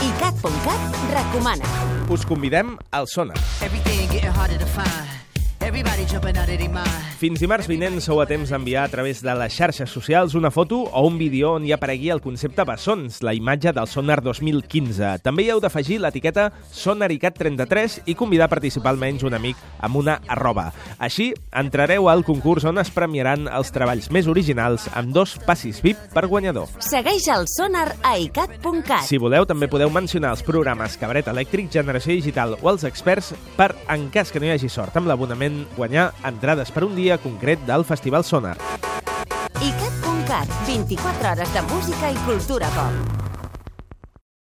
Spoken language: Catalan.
ICAT.cat recomana. Us convidem al Sonar. Everything getting harder to find. Everybody Fins dimarts vinent sou a temps d'enviar a través de les xarxes socials una foto o un vídeo on hi aparegui el concepte Bessons, la imatge del Sonar 2015. També hi heu d'afegir l'etiqueta Sonaricat33 i convidar a participar almenys un amic amb una arroba. Així, entrareu al concurs on es premiaran els treballs més originals amb dos passis VIP per guanyador. Segueix el Sonar a ICAT.cat. Si voleu, també podeu mencionar els programes Cabaret Elèctric, Generació Digital o els experts per, en cas que no hi hagi sort amb l'abonament, guanyar entrades per un dia concret del Festival Sonar. ICAT.cat, 24 hores de música i cultura pop.